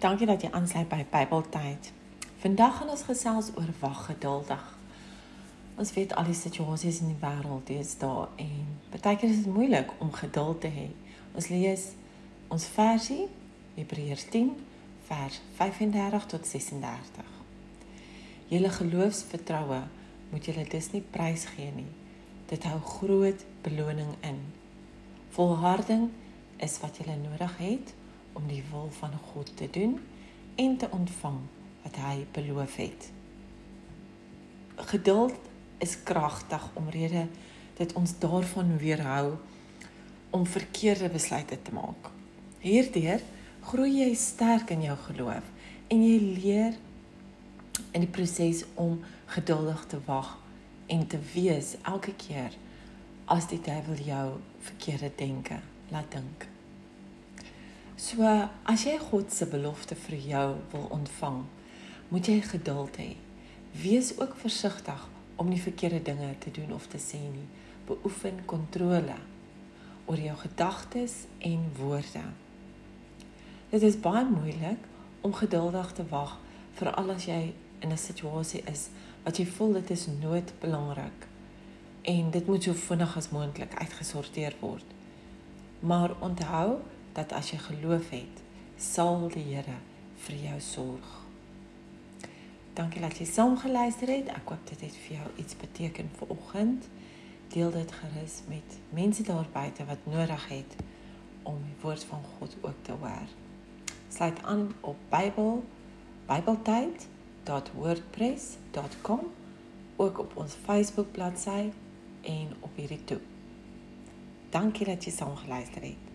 Dankie dat jy aansluit by Bybeltyd. Vandag gaan ons gesels oor wag geduldig. Ons weet al die situasies in die wêreld is daar en baie keer is dit moeilik om geduld te hê. Ons lees ons versie Hebreërs 10 vers 35 tot 36. Julle geloofsvertroue moet julle dus nie prys gee nie. Dit hou groot beloning in. Volharding is wat jy nodig het om die wil van God te doen en te ontvang wat hy beloof het. Geduld is kragtig omrede dit ons daarvan weerhou om verkeerde besluite te maak. Hierdeur groei jy sterk in jou geloof en jy leer in die proses om geduldig te wag en te wees elke keer as die duiwel jou verkeerde denke laat dink. So as jy God se belofte vir jou wil ontvang, moet jy geduld hê. Wees ook versigtig om nie verkeerde dinge te doen of te sê nie. Beoefen kontrole oor jou gedagtes en woorde. Dit is baie moeilik om geduldig te wag veral as jy in 'n situasie is wat jy voel dit is noodbelangrik en dit moet so vinnig as moontlik uitgesorteer word. Maar onthou dat as jy geloof het, sal die Here vir jou sorg. Dankie dat jy saam geluister het. Ek hoop dit het vir jou iets beteken vir oggend. Deel dit gerus met mense daar buite wat nodig het om die woord van God ook te hoor. Sluit aan op Bybel bybeltyd.wordpress.com ook op ons Facebook bladsy en op hierdie toe. Dankie dat jy saam geluister het.